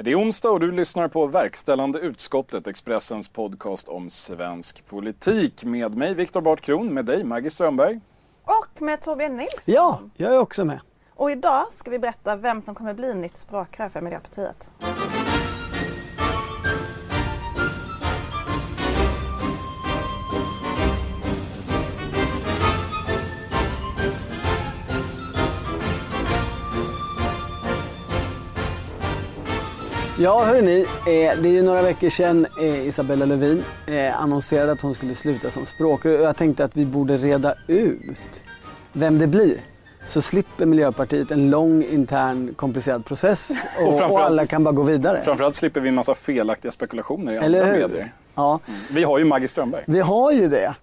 Det är onsdag och du lyssnar på Verkställande utskottet, Expressens podcast om svensk politik. Med mig Viktor Bart Kron, med dig Maggie Strömberg. Och med Torbjörn Nilsson. Ja, jag är också med. Och idag ska vi berätta vem som kommer bli nytt språkrör för Miljöpartiet. Ja, hörni, eh, det är ju några veckor sedan eh, Isabella Lövin eh, annonserade att hon skulle sluta som språkrör. Jag tänkte att vi borde reda ut vem det blir. Så slipper Miljöpartiet en lång intern komplicerad process och, och, och alla kan bara gå vidare. Framförallt slipper vi en massa felaktiga spekulationer i andra medier. Ja, Vi har ju Maggie Strömberg. vi har ju det.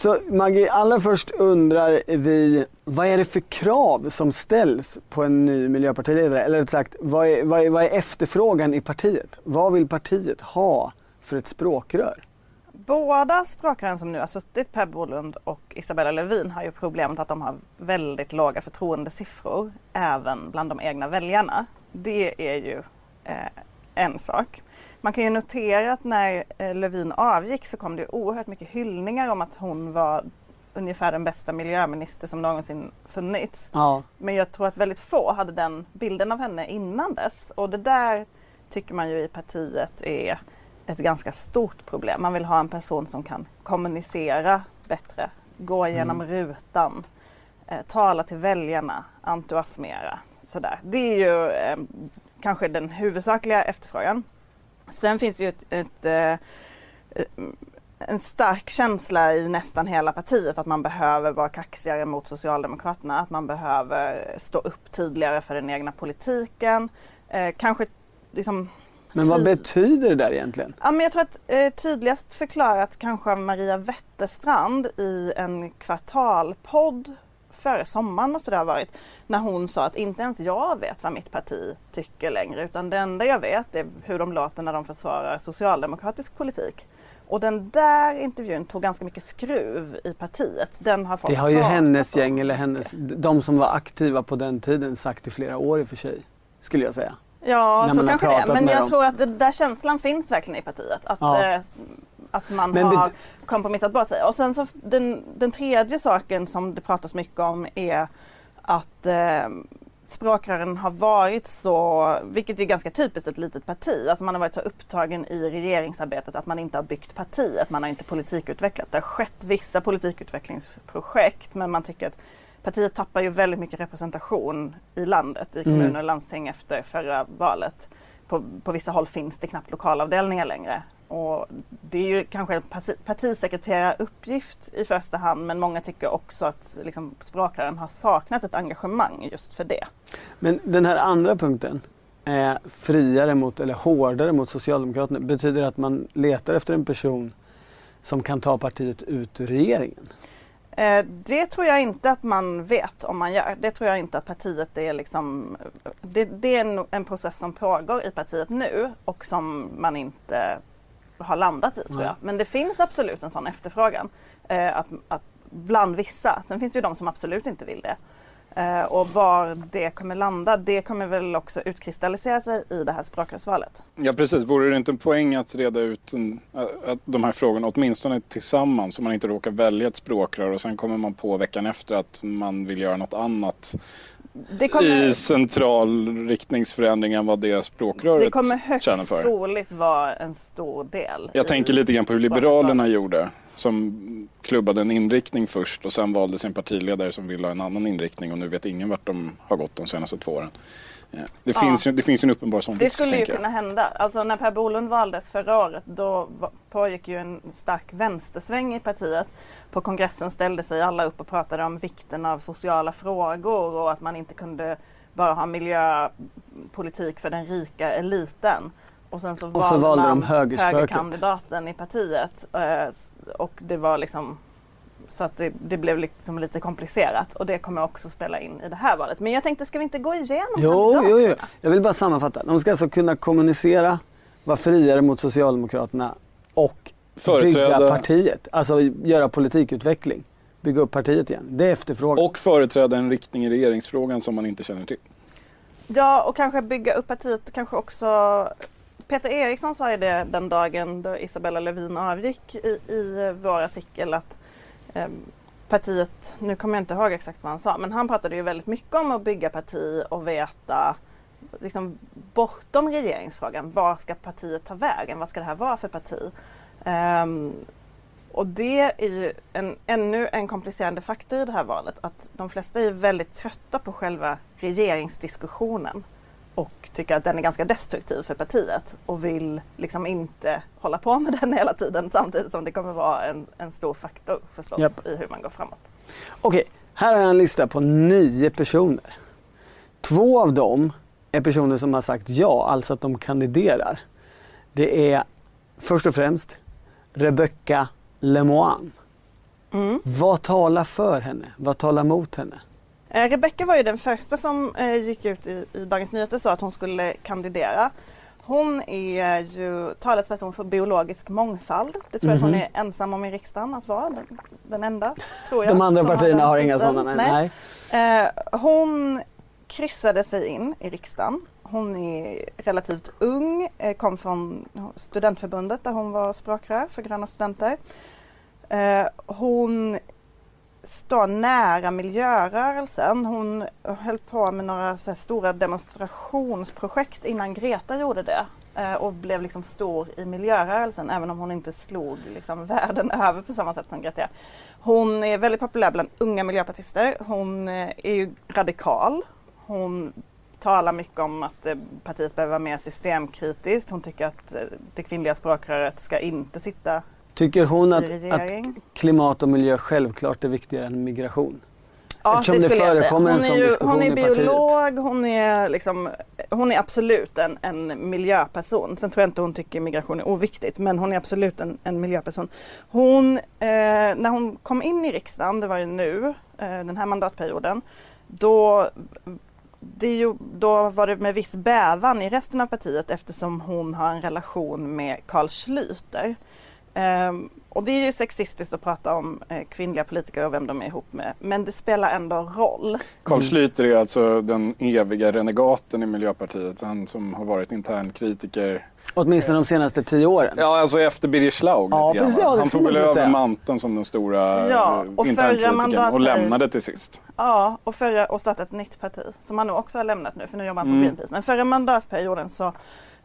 Så Maggie, allra först undrar vi, vad är det för krav som ställs på en ny miljöpartiledare? Eller rätt sagt, vad är, vad, är, vad är efterfrågan i partiet? Vad vill partiet ha för ett språkrör? Båda språkrören som nu har suttit, Per Bolund och Isabella Lövin, har ju problemet att de har väldigt låga förtroendesiffror även bland de egna väljarna. Det är ju eh, en sak. Man kan ju notera att när eh, Lövin avgick så kom det oerhört mycket hyllningar om att hon var ungefär den bästa miljöminister som någonsin funnits. Ja, Men jag tror att väldigt få hade den bilden av henne innan dess. Och det där tycker man ju i partiet är ett ganska stort problem. Man vill ha en person som kan kommunicera bättre, gå igenom rutan, eh, tala till väljarna, entusiasmera. Sådär. Det är ju eh, kanske den huvudsakliga efterfrågan. Sen finns det ju ett, ett, eh, en stark känsla i nästan hela partiet att man behöver vara kaxigare mot Socialdemokraterna, att man behöver stå upp tydligare för den egna politiken. Eh, kanske liksom men vad Ty- betyder det där egentligen? Ja, men jag tror att eh, tydligast förklarat kanske av Maria Wetterstrand i en kvartalpodd före sommaren måste det ha varit. När hon sa att inte ens jag vet vad mitt parti tycker längre utan det enda jag vet är hur de låter när de försvarar socialdemokratisk politik. Och den där intervjun tog ganska mycket skruv i partiet. Den har folk Det har ju hennes gäng eller hennes, de som var aktiva på den tiden sagt i flera år i och för sig. Skulle jag säga. Ja, så kanske det. Men jag dem. tror att den där känslan finns verkligen i partiet. Att, Ja. Att man Men har kompromissat bort sig. Och sen så den, den tredje saken som det pratas mycket om är att eh, språkrören har varit så, vilket är ganska typiskt ett litet parti, alltså man har varit så upptagen i regeringsarbetet att man inte har byggt partiet, man har inte politikutvecklat. Det har skett vissa politikutvecklingsprojekt men man tycker att partiet tappar ju väldigt mycket representation i landet, i kommuner och landsting efter förra valet. På, på vissa håll finns det knappt lokalavdelningar längre. Och det är ju kanske en parti- partisekreteraruppgift i första hand men många tycker också att liksom, språkrören har saknat ett engagemang just för det. Men den här andra punkten, eh, friare mot, eller hårdare mot Socialdemokraterna, betyder att man letar efter en person som kan ta partiet ut ur regeringen? Eh, det tror jag inte att man vet om man gör. Det tror jag inte att partiet är liksom... Det, det är en, en process som pågår i partiet nu och som man inte har landat i tror jag. Men det finns absolut en sån efterfrågan. Eh, att, att bland vissa. Sen finns det ju de som absolut inte vill det. Eh, och var det kommer landa, det kommer väl också utkristallisera sig i det här språkrörsvalet. Ja precis, vore det inte en poäng att reda ut en, att de här frågorna åtminstone tillsammans så man inte råkar välja ett språkrör och sen kommer man på veckan efter att man vill göra något annat kommer, i central riktningsförändring än vad det språkröret det kommer högst för. troligt vara en stor del. Jag tänker lite grann på hur Liberalerna gjorde. Som klubbade en inriktning först och sen valde sin partiledare som ville ha en annan inriktning och nu vet ingen vart de har gått de senaste två åren. Ja. Det, Ja. finns ju, det finns ju en uppenbar sån Det skulle ju kunna hända. Alltså när Per Bolund valdes förra året då pågick ju en stark vänstersväng i partiet. På kongressen ställde sig alla upp och pratade om vikten av sociala frågor och att man inte kunde bara ha miljöpolitik för den rika eliten. Och sen så Och så valde de högerkandidaten i partiet. eh, Och det var liksom så att det, det blev liksom lite komplicerat och det kommer också spela in i det här valet. Men jag tänkte, ska vi inte gå igenom Jo, jo, jo. kandidaterna? Jag vill bara sammanfatta. De ska alltså kunna kommunicera, vara friare mot Socialdemokraterna och Företräda- bygga partiet. Alltså göra politikutveckling. Bygga upp partiet igen. Det är efterfrågan. Och företräda en riktning i regeringsfrågan som man inte känner till. Ja, och kanske bygga upp partiet, kanske också Peter Eriksson sa ju det den dagen då Isabella Lövin avgick i, i vår artikel att Ehm, partiet, nu kommer jag inte ihåg exakt vad han sa, men han pratade ju väldigt mycket om att bygga parti och veta liksom bortom regeringsfrågan, var ska partiet ta vägen? Vad ska det här vara för parti? Um, och det är ju en, ännu en komplicerande faktor i det här valet, att de flesta är väldigt trötta på själva regeringsdiskussionen och tycker att den är ganska destruktiv för partiet och vill liksom inte hålla på med den hela tiden samtidigt som det kommer vara en, en stor faktor förstås yep. i hur man går framåt. Okej, här har jag en lista på nio personer. Två av dem är personer som har sagt ja, alltså att de kandiderar. Det är först och främst Rebecca Lemoine. Mm. Vad talar för henne? Vad talar mot henne? Eh, Rebecca var ju den första som eh, gick ut i, i Dagens Nyheter och sa att hon skulle kandidera. Hon är ju talesperson för biologisk mångfald. Det tror jag mm -hmm. att hon mhm. är ensam om i riksdagen att vara. Den, den enda, tror jag. De andra partierna har, har inga sådana? Nej. nej. Eh, hon kryssade sig in i riksdagen. Hon är relativt ung, eh, kom från studentförbundet där hon var språkrör för Gröna Studenter. Eh, hon står nära miljörörelsen. Hon höll på med några så stora demonstrationsprojekt innan Greta gjorde det eh, och blev liksom stor i miljörörelsen även om hon inte slog liksom världen över på samma sätt som Greta. Hon är väldigt populär bland unga miljöpartister. Hon eh, är ju radikal. Hon talar mycket om att eh, partiet behöver vara mer systemkritiskt. Hon tycker att det kvinnliga språkröret ska inte sitta Tycker hon att, att, klimat och miljö självklart är viktigare än migration? Ja, Eftersom det, skulle det förekommer jag säga. Hon är, ju, hon är biolog, hon är, liksom, hon är absolut en, en miljöperson. Sen tror jag inte hon tycker migration är oviktigt, men hon är absolut en, en miljöperson. Hon, eh, när hon kom in i riksdagen, det var ju nu, eh, den här mandatperioden, då ju, då var det med viss bävan i resten av partiet eftersom hon har en relation med Carl Schlüter. Um, och det är ju sexistiskt att prata om eh, kvinnliga politiker och vem de är ihop med. Men det spelar ändå roll. Carl Schlüter är alltså den eviga renegaten i Miljöpartiet. Han som har varit internkritiker. Åtminstone de senaste tio åren. Ja, alltså efter Birger Schlaug. Ja, precis, ja, han tog väl över manteln som den stora ja, och internkritikern och lämnade till sist. Ja, och, förra, och startade ett nytt parti som han nog också har lämnat nu för nu jobbar han på mm. Greenpeace. Men förra mandatperioden så eh,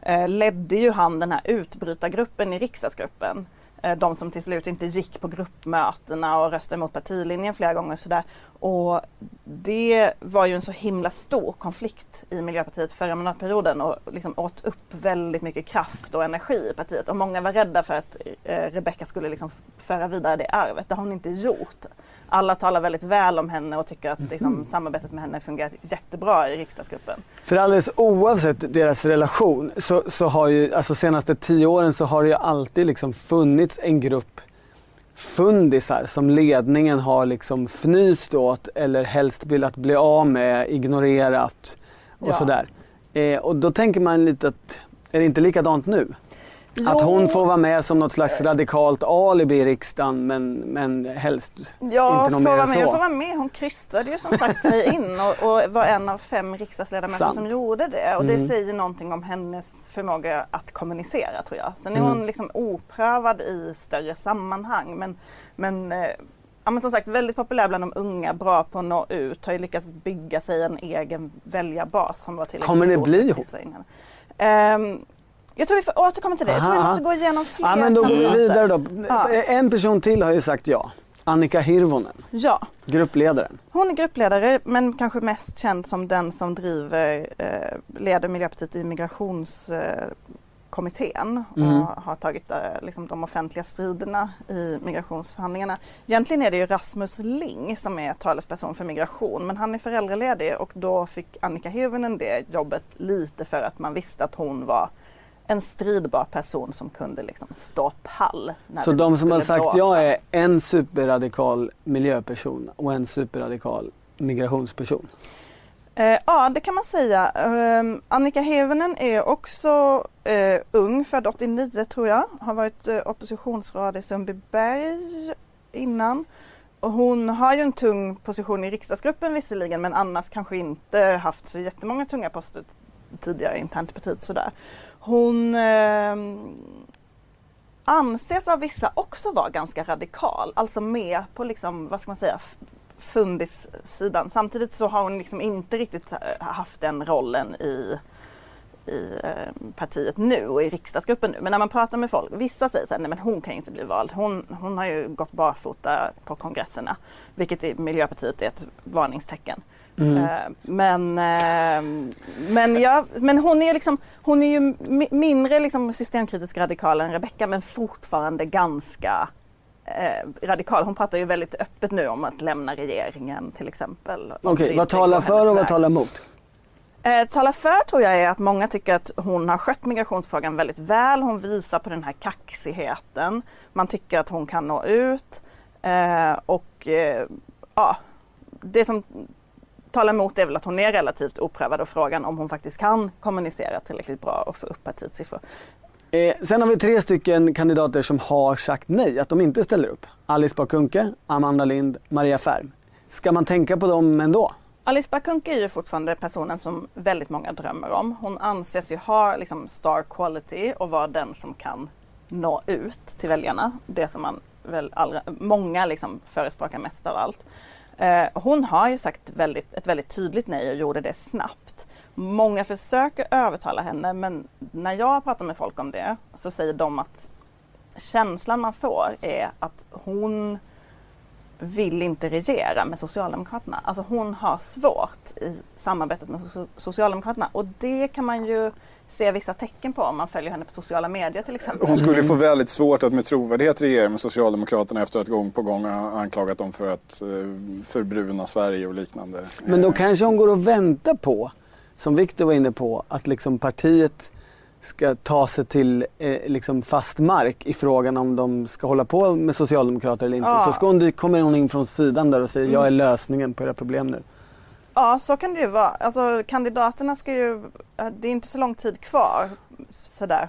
Eh, ledde ju han den här utbrytargruppen i riksdagsgruppen Eh, de som till slut inte gick på gruppmötena och röstade mot partilinjen flera gånger. Sådär. Och det var ju en så himla stor konflikt i Miljöpartiet förra mandatperioden och liksom åt upp väldigt mycket kraft och energi i partiet. Och många var rädda för att eh, Rebecka skulle liksom föra vidare det arvet. Det har hon inte gjort. Alla talar väldigt väl om henne och tycker att liksom, mm. samarbetet med henne fungerat jättebra i riksdagsgruppen. För alldeles oavsett deras relation så, så har ju, alltså senaste tio åren så har det ju alltid liksom funnits en grupp fundisar som ledningen har liksom fnyst åt eller helst velat bli av med, ignorerat och ja. sådär. Eh, och då tänker man lite att, är det inte likadant nu? Jo. Att hon får vara med som något slags radikalt alibi i riksdagen men, men helst ja, inte något mer än så. Ja, får vara med. Hon kryssade ju som sagt sig in och, och, var en av fem riksdagsledamöter Sant. som gjorde det. Och mm. det säger någonting om hennes förmåga att kommunicera tror jag. Sen är mm. hon liksom oprövad i större sammanhang men, men eh, Ja, men som sagt väldigt populär bland de unga, bra på att nå ut, har ju lyckats bygga sig en egen väljarbas som var tillräckligt Kommer det bli hon? Jag tror vi får återkomma till det. Jag tror vi måste gå igenom fler Ja men då går vi vidare då. Ja. En person till har ju sagt ja. Annika Hirvonen. Ja. Gruppledaren. Hon är gruppledare men kanske mest känd som den som driver, eh, leder Miljöpartiet i migrationskommittén mm. och har tagit eh, liksom, de offentliga striderna i migrationsförhandlingarna. Egentligen är det ju Rasmus Ling som är talesperson för migration men han är föräldraledig och då fick Annika Hirvonen det jobbet lite för att man visste att hon var en stridbar person som kunde liksom stå pall. Så de som har sagt blåsa. ja är en superradikal miljöperson och en superradikal migrationsperson? Eh, ja, det kan man säga. Eh, Annika Hevenen är också eh, ung, född 89 tror jag. Har varit eh, oppositionsråd i Sundbyberg innan hon har ju en tung position i riksdagsgruppen visserligen men annars kanske inte haft så jättemånga tunga poster tidigare internt i partiet sådär. Hon eh, anses av vissa också vara ganska radikal, alltså med på liksom, vad ska man säga, fundissidan. Samtidigt så har hon liksom inte riktigt eh, haft den rollen i i ehm, partiet nu och i riksdagsgruppen nu. Men när man pratar med folk, vissa säger så här, nej men hon kan ju inte bli vald. Hon, hon har ju gått barfota på kongresserna, vilket i Miljöpartiet är ett varningstecken. Mm. Eh, men, eh, men, ja, men hon är, liksom, hon är ju mindre liksom systemkritisk radikal än Rebecka men fortfarande ganska eh, radikal. Hon pratar ju väldigt öppet nu om att lämna regeringen till exempel. Okej, okay, vad talar för och vad talar emot? Eh, tala för tror jag är att många tycker att hon har skött migrationsfrågan väldigt väl. Hon visar på den här kaxigheten. Man tycker att hon kan nå ut. Eh, och eh, ja, det som talar emot är väl att hon är relativt oprövad och frågan om hon faktiskt kan kommunicera tillräckligt bra och få upp partiets siffror. Eh, sen har vi tre stycken kandidater som har sagt nej, att de inte ställer upp. Alice Bakunke, Amanda Lind, Maria Färm. Ska man tänka på dem ändå? Alice Bakunke är ju fortfarande personen som väldigt många drömmer om. Hon anses ju ha liksom, star quality och vara den som kan nå ut till väljarna. Det som man väl allra, många liksom förespråkar mest av allt. Eh, hon har ju sagt väldigt, ett väldigt tydligt nej och gjorde det snabbt. Många försöker övertala henne men när jag pratar med folk om det så säger de att känslan man får är att hon vill inte regera med Socialdemokraterna. Alltså hon har svårt i samarbetet med Socialdemokraterna och det kan man ju se vissa tecken på om man följer henne på sociala medier till exempel. Hon skulle få väldigt svårt att med trovärdighet regera med Socialdemokraterna efter att gång på gång ha anklagat dem för att eh, förbruna Sverige och liknande. Men då kanske hon går och väntar på, som Viktor var inne på, att liksom partiet ska ta sig till eh, liksom fast mark i frågan om de ska hålla på med socialdemokrater eller inte. Ja. Så ska hon, kommer hon in från sidan där och säger mm. jag är lösningen på era problem nu. Ja så kan det ju vara. Alltså kandidaterna ska ju, eh, det är inte så lång tid kvar sådär.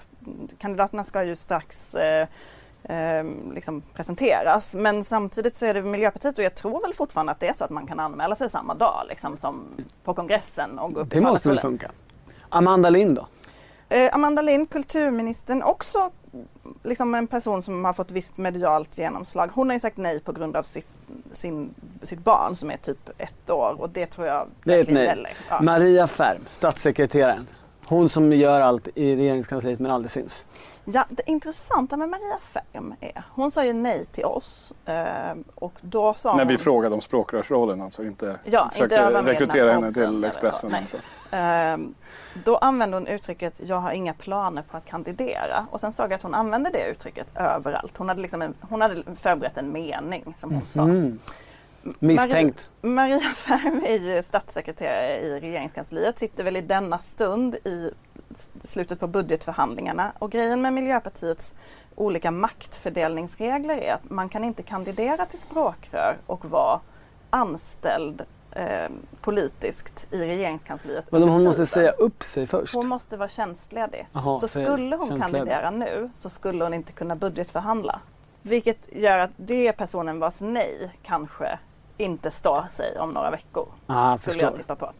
Kandidaterna ska ju strax eh, eh, liksom presenteras. Men samtidigt så är det Miljöpartiet och jag tror väl fortfarande att det är så att man kan anmäla sig samma dag liksom, som på kongressen och gå upp Det måste väl funka. Amanda Lind då? Eh, Amanda Lind, kulturministern, också liksom en person som har fått visst medialt genomslag. Hon har ju sagt nej på grund av sitt, sin, sitt barn som är typ ett år och det tror jag det är ett nej. Ja. Maria Färm, statssekreteraren. Hon som gör allt i regeringskansliet men aldrig syns. Ja, det intressanta med Maria Färm är, hon sa ju nej till oss eh, och då sa När hon... vi frågade om språkrörsrollen alltså, inte ja, försökte inte rekrytera henne till Expressen. Eh, då använde hon uttrycket jag har inga planer på att kandidera och sen såg jag att hon använde det uttrycket överallt. Hon hade, liksom en, hon hade förberett en mening som hon sa. Misstänkt. Maria, Maria Färm är ju statssekreterare i regeringskansliet, sitter väl i denna stund i slutet på budgetförhandlingarna och grejen med Miljöpartiets olika maktfördelningsregler är att man kan inte kandidera till språkrör och vara anställd eh, politiskt i regeringskansliet. Men hon måste säga upp sig först? Hon måste vara tjänstledig. Aha, så skulle hon kandidera nu så skulle hon inte kunna budgetförhandla. Vilket gör att det personen vars nej kanske inte står sig om några veckor. Ah, skulle förstår. jag tippa på.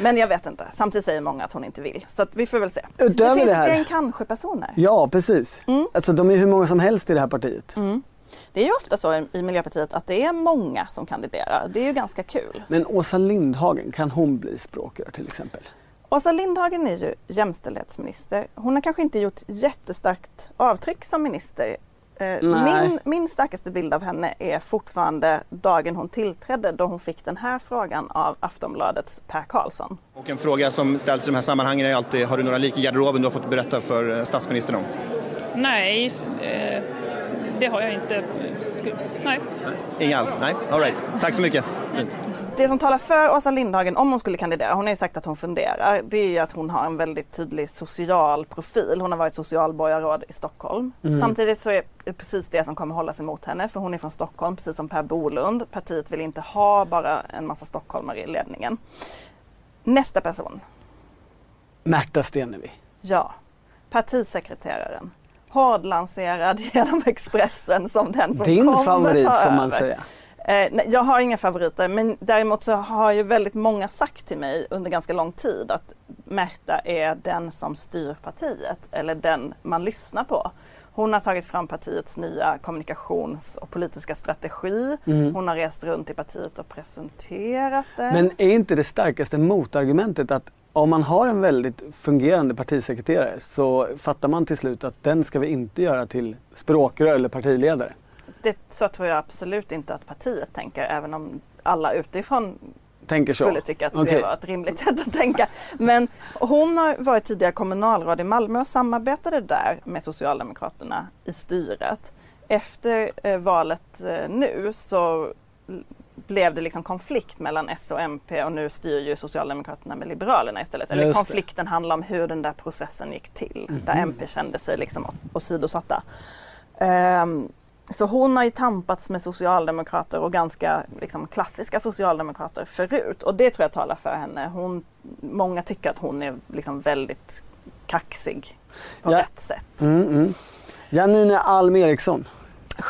Men jag vet inte. Samtidigt säger många att hon inte vill. Så vi får väl se. Utöver det finns det här. en kanske-personer. Ja, precis. Mm. Alltså de är hur många som helst i det här partiet. Mm. Det är ju ofta så i Miljöpartiet att det är många som kandiderar. Det är ju ganska kul. Men Åsa Lindhagen, kan hon bli språkrör till exempel? Åsa Lindhagen är ju jämställdhetsminister. Hon har kanske inte gjort jättestarkt avtryck som minister Eh, min, min starkaste bild av henne är fortfarande dagen hon tillträdde då hon fick den här frågan av Aftonbladets Per Karlsson. Och en fråga som ställs i de här sammanhangen är alltid, har du några lik i garderoben du har fått berätta för eh, statsministern om? Nej, eh, det har jag inte. Nej. Inga alls? Nej, all right. Tack så mycket. Fint det som talar för Åsa Lindhagen om hon skulle kandidera, hon har ju sagt att hon funderar, det är att hon har en väldigt tydlig social profil. Hon har varit socialborgarråd i Stockholm. Mm. Samtidigt så är det precis det som kommer hållas emot henne för hon är från Stockholm precis som Per Bolund. Partiet vill inte ha bara en massa stockholmare i ledningen. Nästa person. Märta Stenevi. Ja, partisekreteraren. Hårdlanserad genom Expressen som den som Din kommer favorit ta får man över. säga. Eh, nej, jag har inga favoriter men däremot så har ju väldigt många sagt till mig under ganska lång tid att Märta är den som styr partiet eller den man lyssnar på. Hon har tagit fram partiets nya kommunikations och politiska strategi. Mm. Hon har rest runt i partiet och presenterat det. Men är inte det starkaste motargumentet att om man har en väldigt fungerande partisekreterare så fattar man till slut att den ska vi inte göra till språkrör eller partiledare. Det, så tror jag absolut inte att partiet tänker även om alla utifrån Tänker så. skulle tycka att Okej. det var ett rimligt sätt att tänka. Men hon har varit tidigare kommunalråd i Malmö och samarbetade där med Socialdemokraterna i styret. Efter eh, valet eh, nu så blev det liksom konflikt mellan S och MP och nu styr ju Socialdemokraterna med Liberalerna istället. Eller konflikten handlar om hur den där processen gick till. Där MP kände sig liksom åsidosatta. Ehm, så hon har ju tampats med socialdemokrater och ganska liksom, klassiska socialdemokrater förut och det tror jag talar för henne. Hon, många tycker att hon är liksom väldigt kaxig på Ja. rätt sätt. Mm, mm. Janine Alm Eriksson.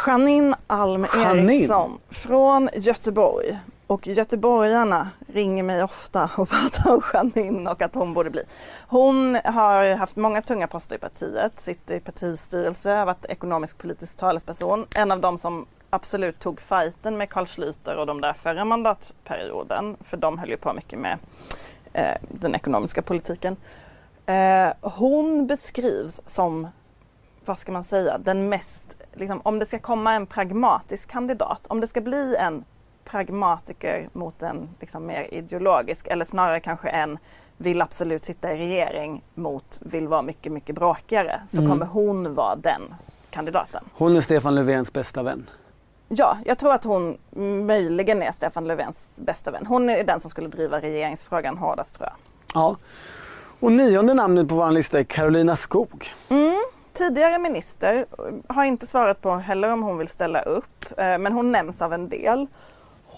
Janine Alm Janine. Eriksson från Göteborg. Och göteborgarna ringer mig ofta och pratar om Janine och att hon borde bli. Hon har haft många tunga poster i partiet, sitter i partistyrelse, har varit ekonomisk politisk talesperson. En av dem som absolut tog fighten med Carl Schlüter och de där förra mandatperioden. För de höll ju på mycket med eh, den ekonomiska politiken. Eh, hon beskrivs som vad ska man säga, den mest, liksom, om det ska komma en pragmatisk kandidat, om det ska bli en pragmatiker mot en liksom, mer ideologisk eller snarare kanske en vill absolut sitta i regering mot vill vara mycket, mycket bråkigare så Mm. kommer hon vara den kandidaten. Hon är Stefan Löfvens bästa vän. Ja, jag tror att hon möjligen är Stefan Löfvens bästa vän. Hon är den som skulle driva regeringsfrågan hårdast tror jag. Ja. Och nionde namnet på vår lista är Carolina Skog. Tidigare minister har inte svarat på heller om hon vill ställa upp, eh, men hon nämns av en del.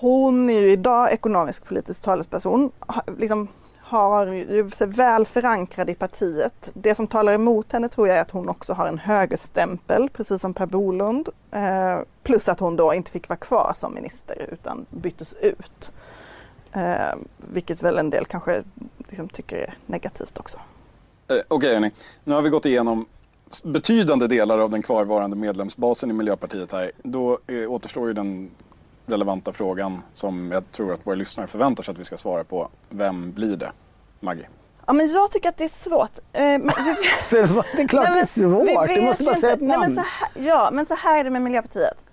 Hon är ju idag ekonomisk politisk talesperson, liksom har ju sig väl förankrad i partiet. Det som talar emot henne tror jag är att hon också har en högerstämpel, precis som Per Bolund. Eh, plus att hon då inte fick vara kvar som minister utan byttes ut. Eh, vilket väl en del kanske liksom tycker är negativt också. Eh, Okej hörni, nu har vi gått igenom betydande delar av den kvarvarande medlemsbasen i Miljöpartiet här. Då eh, återstår ju den relevanta frågan som jag tror att våra lyssnare förväntar sig att vi ska svara på. Vem blir det? Maggie? Ja men jag tycker att det är svårt. Eh, men det är klart Nej, det är men svårt, vi du måste bara säga ett inte- nej, namn. men så här, Ja, men så här är det med Miljöpartiet.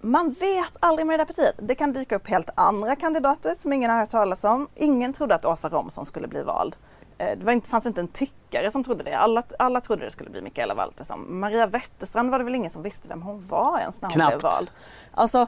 Man vet aldrig med det där partiet. Det kan dyka upp helt andra kandidater som ingen har hört talas om. Ingen trodde att Åsa Romson skulle bli vald. Eh, Det var inte, fanns inte en tyckare som trodde det. Alla, alla trodde det skulle bli Mikaela Valtersson. Maria Wetterstrand var det väl ingen som visste vem hon var ens när hon Knappt. blev vald. Alltså,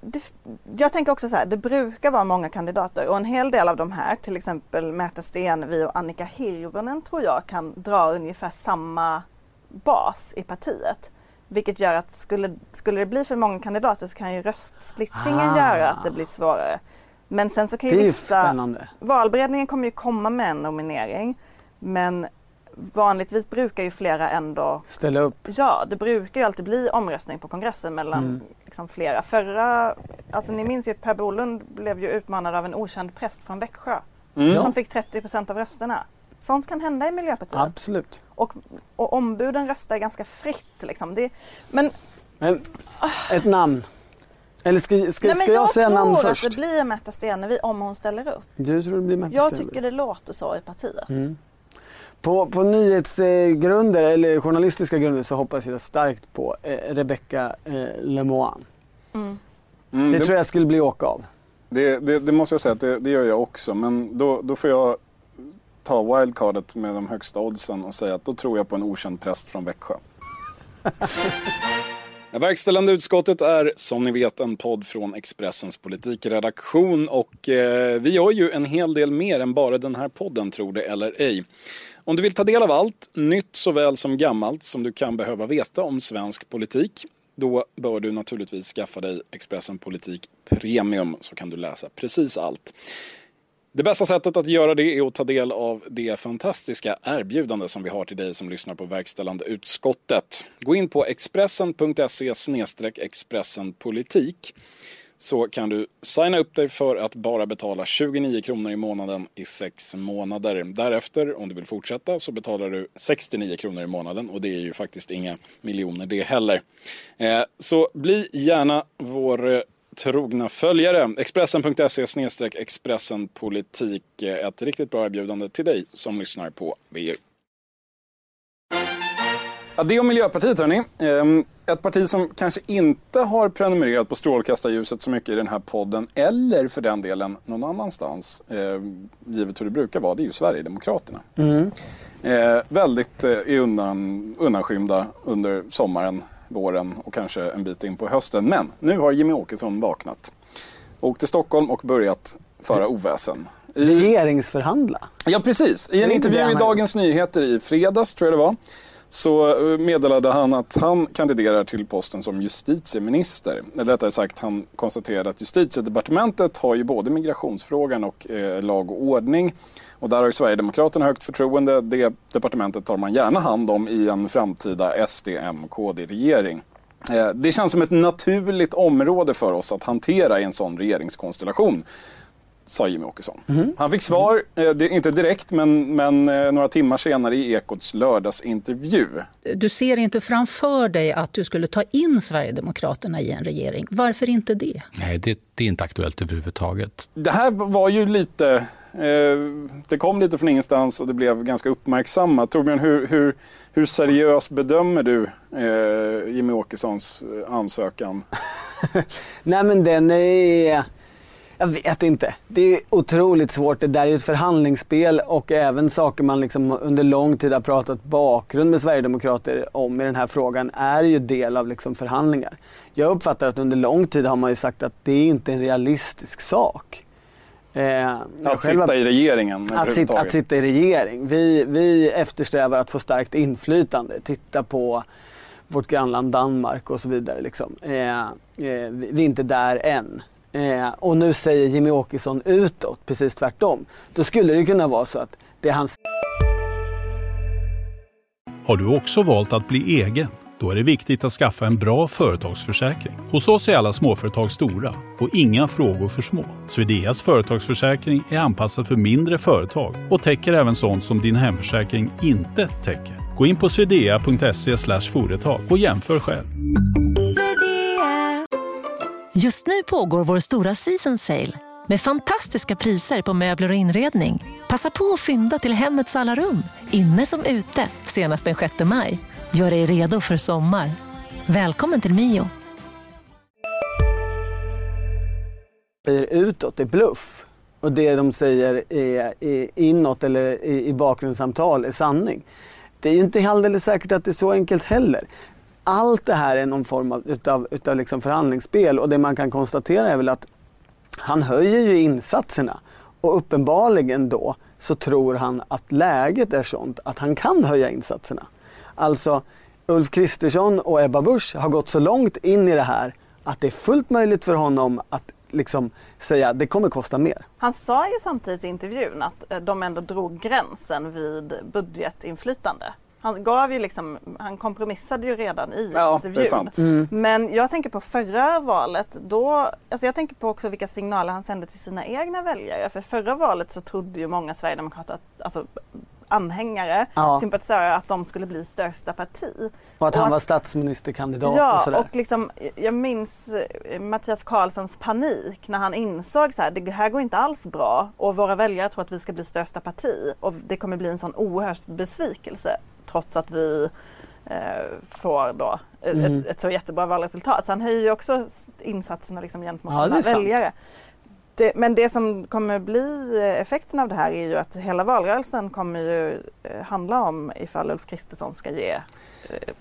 det, jag tänker också så här, det brukar vara många kandidater och en hel del av de här, till exempel Märta Stenevi och Annika Hirvonen tror jag kan dra ungefär samma bas i partiet. Vilket gör att skulle, skulle det bli för många kandidater så kan ju röstsplittringen Ah. göra att det blir svårare. Men sen så kan ju vissa... spännande. Valberedningen kommer ju komma med en nominering. Men vanligtvis brukar ju flera ändå Ställa upp. Ja, det brukar ju alltid bli omröstning på kongressen mellan Mm. liksom, flera. Förra, alltså ni minns ju att Per Bolund blev ju utmanad av en okänd präst från Växjö Mm. som fick 30 procent av rösterna. Sånt kan hända i Miljöpartiet. Absolut. Och, och ombuden röstar ganska fritt. Liksom. Det, men Men, ett namn. Eller ska, ska, nej, ska jag, jag säga namn tror att först? det blir Märta Stenevi om hon ställer upp. Du tror det blir Märta Jag Stenevi? tycker det låter så i partiet. Mm. På, på nyhetsgrunder eller journalistiska grunder så hoppas jag starkt på eh, Rebecca eh, Lemoine. Mm. Mm, Det det, tror jag skulle bli åka av. det, det, det måste jag säga att det, det gör jag också. Men då, då får jag ta wildcardet med de högsta oddsen och säga att då tror jag på en okänd präst från Växjö. Verkställande utskottet är som ni vet en podd från Expressens politikredaktion och eh, vi gör ju en hel del mer än bara den här podden tror det eller ej. Om du vill ta del av allt, nytt såväl som gammalt, som du kan behöva veta om svensk politik, då bör du naturligtvis skaffa dig Expressen Politik Premium så kan du läsa precis allt. Det bästa sättet att göra det är att ta del av det fantastiska erbjudande som vi har till dig som lyssnar på verkställande utskottet. Gå in på expressen.se expressenpolitik så kan du signa upp dig för att bara betala 29 kronor i månaden i sex månader. Därefter, om du vill fortsätta, så betalar du 69 kronor i månaden och det är ju faktiskt inga miljoner det heller. Eh, så bli gärna vår eh, trogna följare. Expressen.se Expressenpolitik. Ett riktigt bra erbjudande till dig som lyssnar på VU. Ja, det om Miljöpartiet hörni. Ehm, ett parti som kanske inte har prenumererat på strålkastarljuset så mycket i den här podden eller för den delen någon annanstans, ehm, givet hur det brukar vara, det är ju Sverigedemokraterna. Mm. väldigt eh, undan, undanskymda under sommaren, våren och kanske en bit in på hösten. Men nu har Jimmy Åkesson vaknat. Åkt till Stockholm och börjat föra oväsen. I... Regeringsförhandla? Ja, precis. I en intervju i Dagens Nyheter i fredags, tror jag det var, så eh, meddelade han att han kandiderar till posten som justitieminister. Eller rättare sagt, han konstaterade att justitiedepartementet har ju både migrationsfrågan och eh, lag och ordning. Och där har ju Sverigedemokraterna högt förtroende. Det departementet tar man gärna hand om i en framtida SD-M-KD-regering. Eh, det känns som ett naturligt område för oss att hantera i en sån regeringskonstellation sa Jimmie Åkesson. Mm. Han fick svar, eh, inte direkt, men, men eh, några timmar senare i Ekots lördagsintervju. Du ser inte framför dig att du skulle ta in Sverigedemokraterna i en regering. Varför inte det? Nej, det, det är inte aktuellt överhuvudtaget. Det här var ju lite... Eh, det kom lite från ingenstans och det blev ganska uppmärksammat. Torbjörn, hur, hur, hur seriös bedömer du eh, Jimmie Åkessons eh, ansökan? Nej men den är jag vet inte. Det är otroligt svårt. Det där är ju ett förhandlingsspel och även saker man liksom under lång tid har pratat bakgrund med Sverigedemokrater om i den här frågan är ju del av liksom förhandlingar. Jag uppfattar att under lång tid har man ju sagt att det är inte en realistisk sak. Eh, att sitta i regeringen att, sitta, att sitta i regering. Vi, vi eftersträvar att få starkt inflytande. Titta på vårt grannland Danmark och så vidare. Liksom. Eh, eh, vi är inte där än. Eh, och nu säger Jimmy Åkesson utåt precis tvärtom. Då skulle det kunna vara så att det är hans... Har du också valt att bli egen? Då är det viktigt att skaffa en bra företagsförsäkring. Hos oss är alla småföretag stora och inga frågor för små. Swedeas företagsförsäkring är anpassad för mindre företag och täcker även sånt som din hemförsäkring inte täcker. Gå in på swedea.se företag och jämför själv. Just nu pågår vår stora season sale med fantastiska priser på möbler och inredning. Passa på att fynda till hemmets alla rum, inne som ute, senast den 6 maj. Gör dig redo för sommar. Välkommen till Mio. säger utåt är bluff och det de säger är, är inåt eller i, i bakgrundssamtal är sanning. Det är ju inte alldeles säkert att det är så enkelt heller allt det här är någon form av utav, utav liksom förhandlingsspel och det man kan konstatera är väl att han höjer ju insatserna och uppenbarligen då så tror han att läget är sånt att han kan höja insatserna. Alltså Ulf Kristersson och Ebba Busch har gått så långt in i det här att det är fullt möjligt för honom att liksom säga att det kommer kosta mer. Han sa ju samtidigt i intervjun att eh, de ändå drog gränsen vid budgetinflytande. Han gav ju liksom, han kompromissade ju redan i ja, intervjun. Mm. Men jag tänker på förra valet, då, alltså jag tänker på också vilka signaler han sände till sina egna väljare. För förra valet så trodde ju många sverigedemokrater, att, alltså anhängare, ja. sympatisörer att de skulle bli största parti. Och att och han att, var statsministerkandidat ja, och sådär. och liksom, jag minns eh, Mattias Karlssons panik när han insåg så här, det här går inte alls bra och våra väljare tror att vi ska bli största parti och det kommer bli en sån oerhörd besvikelse trots att vi eh, får då mm. ett, ett, så jättebra valresultat. Så han höjer ju också insatserna liksom gentemot ja, sina väljare. Det, men det som kommer bli effekten av det här är ju att hela valrörelsen kommer ju eh, handla om ifall Ulf Kristersson ska ge eh,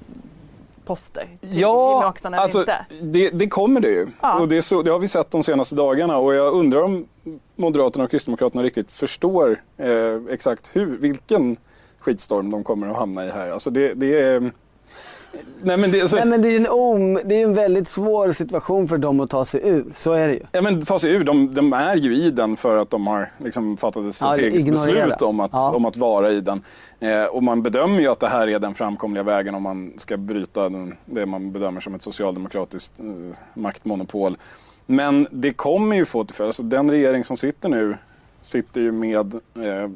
poster till Ja, alltså, det, det, kommer det ju. Ja. Och det, så, det, har vi sett de senaste dagarna och jag undrar om Moderaterna och Kristdemokraterna riktigt förstår eh, exakt hur, vilken skitstorm de kommer att hamna i här. Alltså det, det är... Nej men, det, alltså... Nej, men det är en om, det är en väldigt svår situation för dem att ta sig ur. Så är det ju. Ja men ta sig ur, de, de är ju i den för att de har liksom fattat ett strategiskt ja, beslut om att, ja. om att vara i den. Eh, och man bedömer ju att det här är den framkomliga vägen om man ska bryta den, det man bedömer som ett socialdemokratiskt eh, maktmonopol. Men det kommer ju få till följd, alltså den regering som sitter nu sitter ju med eh,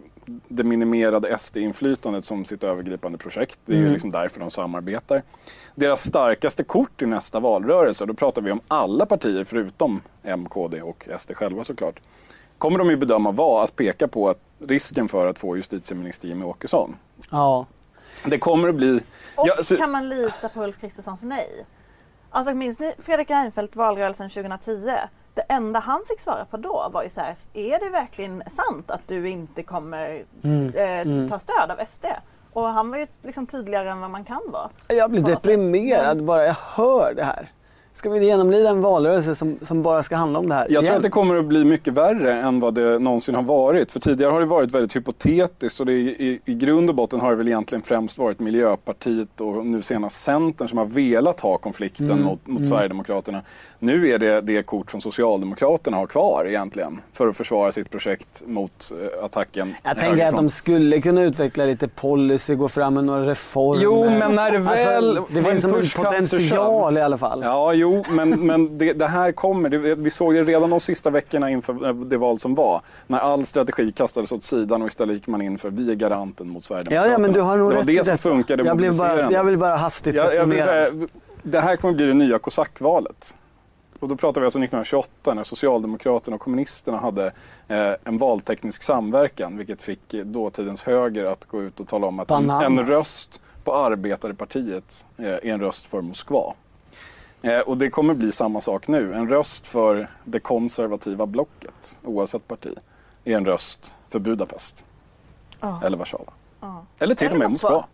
det minimerade SD-inflytandet som sitt övergripande projekt. Det är ju Mm. liksom därför de samarbetar. Deras starkaste kort i nästa valrörelse, då pratar vi om alla partier förutom M, KD och SD själva såklart, kommer de ju bedöma vara att peka på att risken för att få justitieminister Jimmie Åkesson. Ja. Det kommer att bli... Och Ja, så- kan man lita på Ulf Kristerssons nej? Alltså minns ni Fredrik Reinfeldt valrörelsen 2010? Det enda han fick svara på då var ju så här, är det verkligen sant att du inte kommer Mm. eh, Mm. ta stöd av SD? Och han var ju liksom tydligare än vad man kan vara. Jag blir deprimerad bara jag hör det här. Ska vi genomlida en valrörelse som, som bara ska handla om det här? Jag tror igen? att det kommer att bli mycket värre än vad det någonsin har varit. För tidigare har det varit väldigt hypotetiskt och det i, i grund och botten har det väl egentligen främst varit Miljöpartiet och nu senast Centern som har velat ha konflikten Mm. mot, mot Mm. Sverigedemokraterna. Nu är det det kort som Socialdemokraterna har kvar egentligen för att försvara sitt projekt mot eh, attacken Jag tänker att de skulle kunna utveckla lite policy, gå fram med några reformer. Jo, men när det väl... Alltså, det finns en to potential i alla fall. Ja, jo, men, men det, det här kommer. Det, vi såg det redan de sista veckorna inför det val som var. När all strategi kastades åt sidan och istället gick man in för vi är garanten mot Ja, Sverigedemokraterna. ja, men du har nog det var rätt det som detta. funkade jag, blev bara, jag vill bara hastigt jag, jag vill säga, Det här kommer bli det nya kosackvalet. Och då pratar vi alltså 1928 när Socialdemokraterna och kommunisterna hade eh, en valteknisk samverkan vilket fick eh, dåtidens höger att gå ut och tala om att en, en röst på Arbetarepartiet eh, är en röst för Moskva. Eh, och det kommer bli samma sak nu. En röst för det konservativa blocket, oavsett parti, är en röst för Budapest. Ja. Eller Warszawa. Ja. Eller till och med Moskva.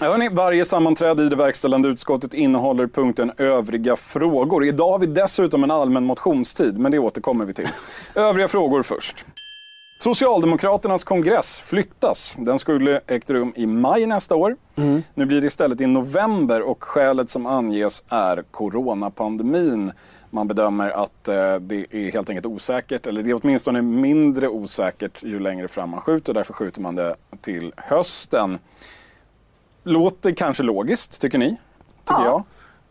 Hörni, varje sammanträde i det verkställande utskottet innehåller punkten övriga frågor. Idag har vi dessutom en allmän motionstid, men det återkommer vi till. Övriga frågor först. Socialdemokraternas kongress flyttas. Den skulle ägt rum i maj nästa år. Nu blir det istället i november och skälet som anges är coronapandemin. Man bedömer att eh, det är helt enkelt osäkert, eller det är åtminstone mindre osäkert ju längre fram man skjuter. Därför skjuter man det till hösten. Låter kanske logiskt, tycker ni? Tycker Ja. jag.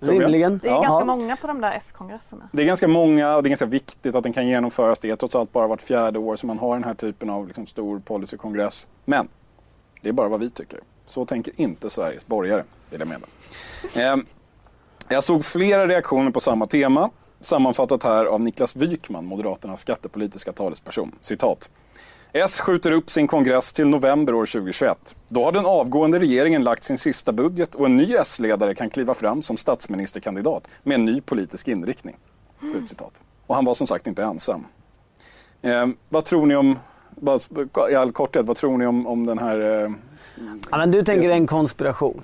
Rimligen. Det är Ja. ganska många på de där S-kongresserna. Det är ganska många och det är ganska viktigt att den kan genomföras. Det är trots allt bara vart fjärde år som man har den här typen av liksom, stor policykongress. Men det är bara vad vi tycker. Så tänker inte Sveriges borgare, vill jag mena. Ehm, jag såg flera reaktioner på samma tema. Sammanfattat här av Niklas Wykman, Moderaternas skattepolitiska talesperson. Citat. S skjuter upp sin kongress till november år 2021. Då har den avgående regeringen lagt sin sista budget och en ny S-ledare kan kliva fram som statsministerkandidat med en ny politisk inriktning. Slutcitat. Och han var som sagt inte ensam. Eh, vad tror ni om, i all korthet, vad tror ni om, om den här... Eh, Ja, men du tänker en konspiration?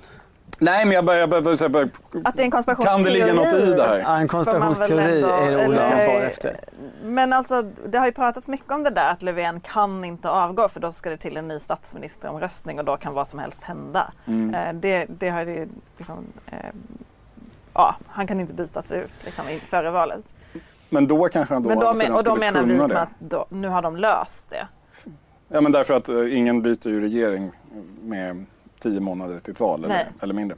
Nej, men jag bara... Jag bara, jag bara Att det är en konspirationsteori. kan det ligga något i det här? Ja, en konspirationsteori ändå- är det ordet jag eller- far efter. Men alltså det har ju pratats mycket om det där att Löfven kan inte avgå för då ska det till en ny statsministeromröstning och då kan vad som helst hända. Mm. Eh, det, det har ju liksom, eh, ja, han kan inte bytas ut liksom, i- före valet. Men då kanske han då, Men då, men, och då menar vi det. att då, nu har de löst det. Ja, men därför att eh, ingen byter ju regering med tio månader till ett val eller, eller mindre.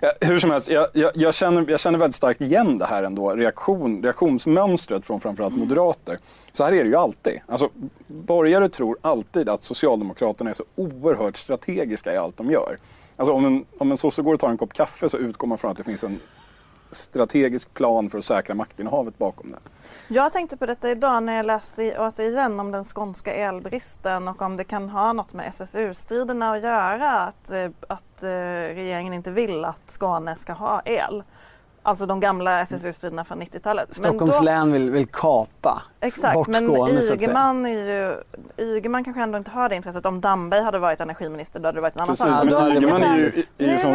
Ja, hur som helst, jag, jag, jag, känner, jag känner väldigt starkt igen det här ändå, reaktion, reaktionsmönstret från framförallt moderater. Så här är det ju alltid. Alltså, borgare tror alltid att Socialdemokraterna är så oerhört strategiska i allt de gör. Alltså, om en, om en sosse går och tar en kopp kaffe så utgår man från att det finns en strategisk plan för att säkra maktinnehavet bakom det. Jag tänkte på detta idag när jag läste återigen om den skånska elbristen och om det kan ha något med SSU-striderna att göra. Att, eh, att eh, regeringen inte vill att Skåne ska ha el. Alltså de gamla SSU-striderna från 90-talet. Men Stockholms då- län vill, vill kapa Exakt, bort men Skåne så att säga. Ygeman, är ju, Ygeman kanske ändå inte har det intresset. Om Damberg hade varit energiminister då hade det varit en annan sak. nu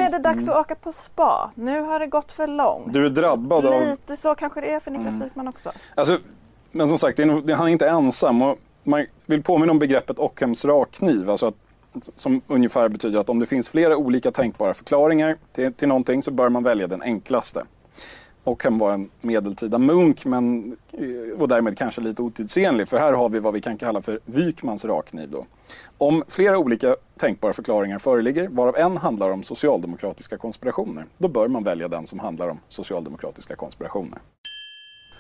är det dags att åka på spa. Nu har det gått för långt. Du är drabbad av Lite så kanske det är för Niklas Wykman också. Alltså, men som sagt, han är inte ensam. Och man vill påminna om begreppet Ockhams rakkniv. Alltså att, som ungefär betyder att om det finns flera olika tänkbara förklaringar till, till någonting så bör man välja den enklaste. Ockham var en medeltida munk men, eh, och därmed kanske lite otidsenlig. För här har vi vad vi kan kalla för Wykmans rakkniv. Då. Om flera olika tänkbara förklaringar föreligger, varav en handlar om socialdemokratiska konspirationer, då bör man välja den som handlar om socialdemokratiska konspirationer.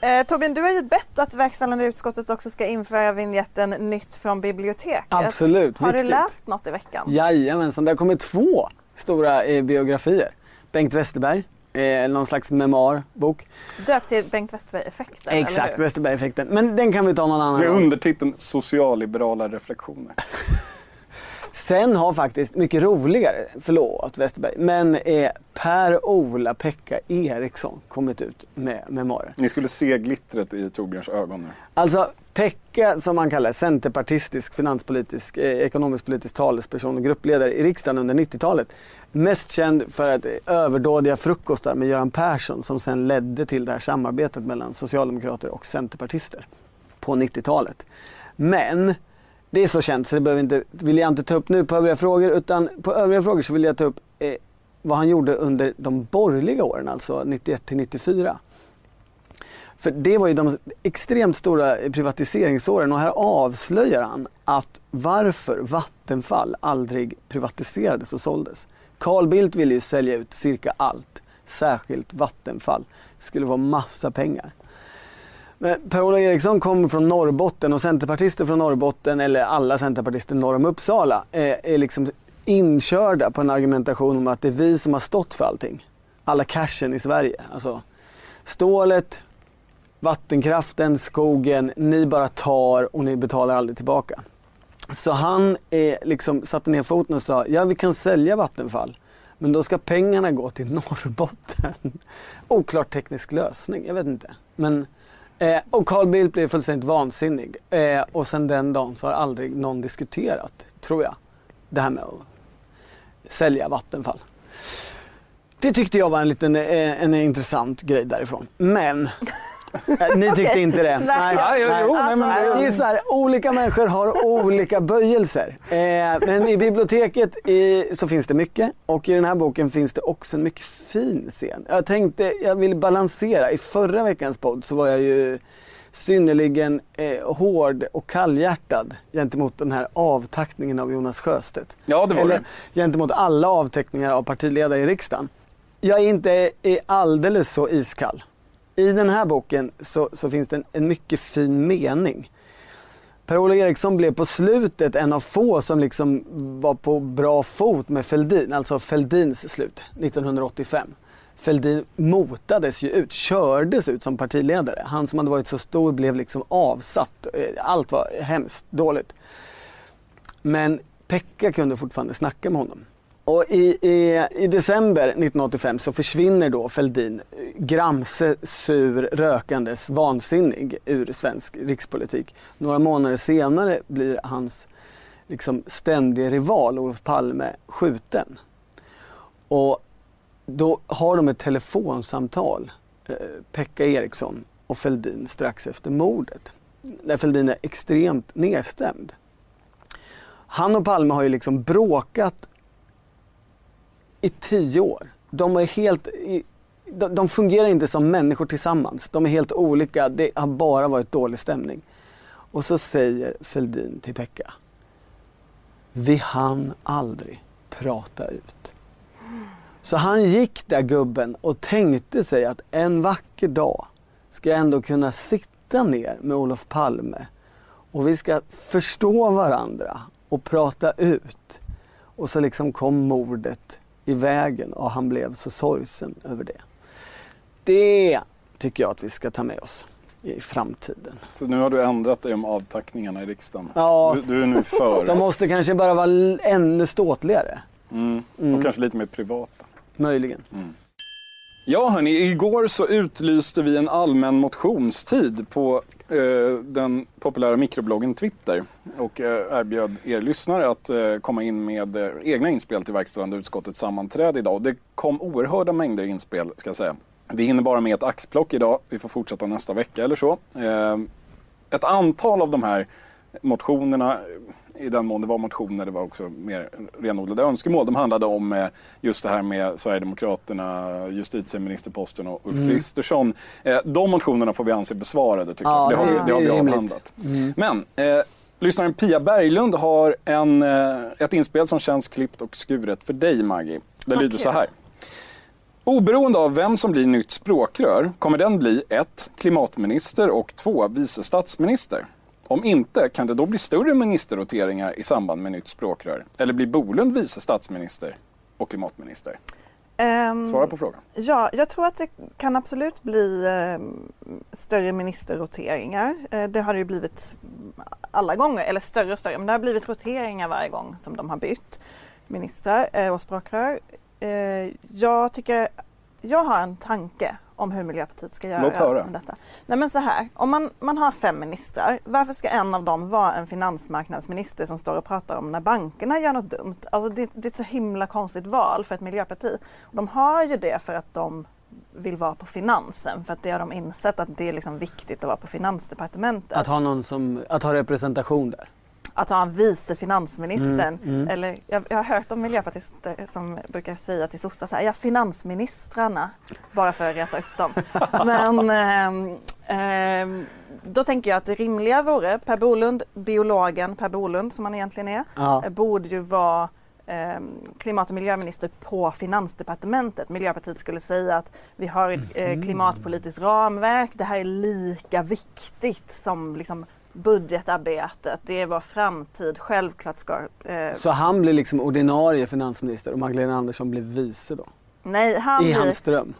Eh, Torbjörn, du har ju bett att verkställande utskottet också ska införa vignetten Nytt från biblioteket. Absolut, Har du viktigt. läst något i veckan? Jajamensan, det har kommit två stora eh, biografier. Bengt Westerberg, eh, någon slags memoarbok. Döpt till Bengt Westerberg-effekten, eller Exakt? Westerberg-effekten. Men den kan vi ta någon annan Med undertiteln Socialliberala reflektioner. Sen har faktiskt, mycket roligare, förlåt Westerberg, men eh, Per-Ola Pekka Eriksson kommit ut med memoarer. Ni skulle se glittret i Torbjörns ögon nu. Alltså Pekka som man kallar centerpartistisk finanspolitisk, eh, ekonomisk-politisk talesperson och gruppledare i riksdagen under 90-talet. Mest känd för att överdådiga frukostar med Göran Persson som sen ledde till det här samarbetet mellan socialdemokrater och centerpartister på 90-talet. Men det är så känt så det behöver inte, vill jag inte ta upp nu på övriga frågor utan på övriga frågor så vill jag ta upp eh, vad han gjorde under de borgerliga åren, alltså 91 till 94. För det var ju de extremt stora privatiseringsåren och här avslöjar han att varför Vattenfall aldrig privatiserades och såldes. Carl Bildt ville ju sälja ut cirka allt, särskilt Vattenfall. Det skulle vara massa pengar. Per-Ola Eriksson kommer från Norrbotten och centerpartister från Norrbotten, eller alla centerpartister norr om Uppsala, är, är liksom inkörda på en argumentation om att det är vi som har stått för allting. Alla cashen i Sverige. Alltså stålet, vattenkraften, skogen, ni bara tar och ni betalar aldrig tillbaka. Så han eh, liksom satte ner foten och sa, ja vi kan sälja Vattenfall, men då ska pengarna gå till Norrbotten. Oklar teknisk lösning, jag vet inte. Men, eh, och Carl Bildt blev fullständigt vansinnig. Eh, och sen den dagen så har aldrig någon diskuterat, tror jag, det här med att sälja Vattenfall. Det tyckte jag var en liten en, en intressant grej därifrån. Men ni tyckte inte det? Nej. Nej, jo, jo, nej, men Nej, det- det är så här, olika människor har olika böjelser. Eh, men i biblioteket i, så finns det mycket och i den här boken finns det också en mycket fin scen. Jag tänkte, jag vill balansera. I förra veckans podd så var jag ju synnerligen eh, hård och kallhjärtad gentemot den här avtackningen av Jonas Sjöstedt. Ja, det var Eller det. gentemot alla avteckningar av partiledare i riksdagen. Jag är inte är alldeles så iskall. I den här boken så, så finns det en, en mycket fin mening. Per-Ola Eriksson blev på slutet en av få som liksom var på bra fot med Fälldin, alltså Fälldins slut 1985. Fälldin motades ju ut, kördes ut som partiledare. Han som hade varit så stor blev liksom avsatt. Eh, allt var hemskt dåligt. Men Pekka kunde fortfarande snacka med honom. Och i, i, i december 1985 så försvinner då Fälldin eh, gramse, sur, rökandes, vansinnig ur svensk rikspolitik. Några månader senare blir hans liksom, ständige rival Olof Palme skjuten. Och då har de ett telefonsamtal, eh, Pekka Eriksson och Fälldin strax efter mordet. Där Fälldin är extremt nedstämd. Han och Palme har ju liksom bråkat i tio år. De är helt... i- De, de fungerar inte som människor tillsammans. De är helt olika. Det har bara varit dålig stämning. Och så säger Fälldin till Pekka. Vi hann aldrig prata ut. Så han gick där gubben och tänkte sig att en vacker dag ska jag ändå kunna sitta ner med Olof Palme och vi ska förstå varandra och prata ut. Och så liksom kom mordet i vägen och han blev så sorgsen över det. Det tycker jag att vi ska ta med oss i framtiden. Så nu har du ändrat dig om avtackningarna i riksdagen. Ja. Du, du är nu för. De måste kanske bara vara ännu ståtligare. Mm. Mm. Och kanske lite mer privata. Möjligen. Ja hörni, igår så utlyste vi en allmän motionstid på Eh, den populära mikrobloggen Twitter och eh, erbjöd er lyssnare att eh, komma in med egna inspel till verkställande utskottets sammanträde idag. Det kom oerhörda mängder inspel ska jag säga. Vi hinner bara med ett axplock idag, vi får fortsätta nästa vecka eller så. Ett antal av de här motionerna, i den mån det var motioner, det var också mer renodlade önskemål. De handlade om eh, just det här med Sverigedemokraterna, justitieministerposten och Ulf Mm. Kristersson. Eh, de motionerna får vi anse besvarade tycker Ja, jag. Det har, vi- det har vi avhandlat. Mm. Men eh, lyssnaren Pia Berglund har en, eh, ett inspel som känns klippt och skuret för dig Maggie. Det lyder Okej. så här. Oberoende av vem som blir nytt språkrör kommer den bli 1. Klimatminister och 2. Vice statsminister. Om inte, kan det då bli större ministerroteringar i samband med nytt språkrör? Eller blir Bolund vice statsminister och klimatminister? Ehm, Svara på frågan. Ja, jag tror att det kan absolut bli eh, större ministerroteringar. Eh, det har det ju blivit alla gånger, eller större och större, men det har blivit roteringar varje gång som de har bytt ministrar eh, och språkrör. Eh, jag tycker, jag har en tanke om hur Miljöpartiet ska göra Låt höra. detta. Nej men så här, om man, man har fem ministrar, varför ska en av dem vara en finansmarknadsminister som står och pratar om när bankerna gör något dumt? Alltså det, det är ett så himla konstigt val för ett miljöparti. De har ju det för att de vill vara på finansen, för att det har de insett att det är liksom viktigt att vara på finansdepartementet. Att ha någon som, att ha representation där. Att ha en vice finansministern. Mm, mm. Eller, jag, jag har hört om miljöpartister som brukar säga till sossar så här, ja finansministrarna. Bara för att reta upp dem. Men ehm, ehm, då tänker jag att det rimliga vore Per Bolund, biologen Per Bolund som han egentligen är, Ja. eh, borde ju vara ehm, klimat och miljöminister på finansdepartementet. Miljöpartiet skulle säga att vi har ett eh, klimatpolitiskt ramverk. Det här är lika viktigt som liksom budgetarbetet. Det är vår framtid. Självklart ska... Eh, Så han blir liksom ordinarie finansminister och Magdalena Andersson blir vice då? nej, han I blir hans dröm?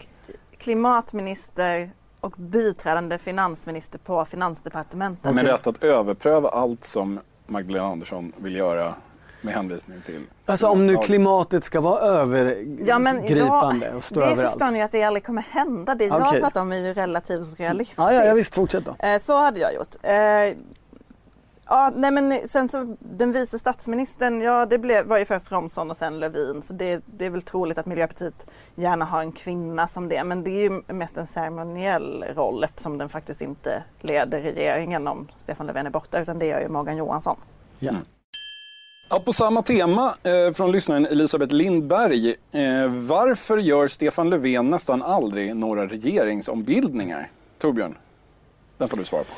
klimatminister och biträdande finansminister på finansdepartementet. Med rätt att överpröva allt som Magdalena Andersson vill göra med hänvisning till Alltså om nu klimatet ska vara Ja, men övergripande ja, och stå det överallt. förstår ni att det aldrig kommer hända. Det jag Okej. pratar om är ju relativt realistiskt. Ja, ja, ja visst, fortsätt då. Eh, Så hade jag gjort. Eh, ja, nej men sen så den vice statsministern, ja det blev, var ju först Romson och sen Lövin så det, det är väl troligt att Miljöpartiet gärna har en kvinna som det men det är ju mest en ceremoniell roll eftersom den faktiskt inte leder regeringen om Stefan Löfven är borta utan det gör ju Morgan Johansson. Ja. Ja, på samma tema eh, från lyssnaren Elisabeth Lindberg. Eh, varför gör Stefan Löfven nästan aldrig några regeringsombildningar? Torbjörn, den får du svara på.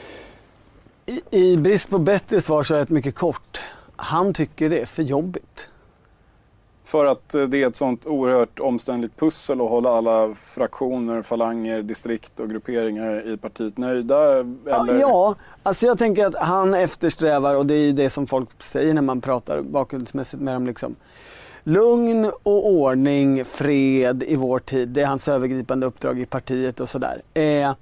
I, I brist på bättre svar så är det ett mycket kort. Han tycker det är för jobbigt. För att eh, det är ett sånt oerhört omständligt pussel att hålla alla fraktioner, falanger, distrikt och grupperingar i partiet nöjda? Eller? Ja, ja, alltså jag tänker att han eftersträvar, och det är ju det som folk säger när man pratar bakgrundsmässigt med dem, liksom, lugn och ordning, fred i vår tid. Det är hans övergripande uppdrag i partiet och sådär. Eh,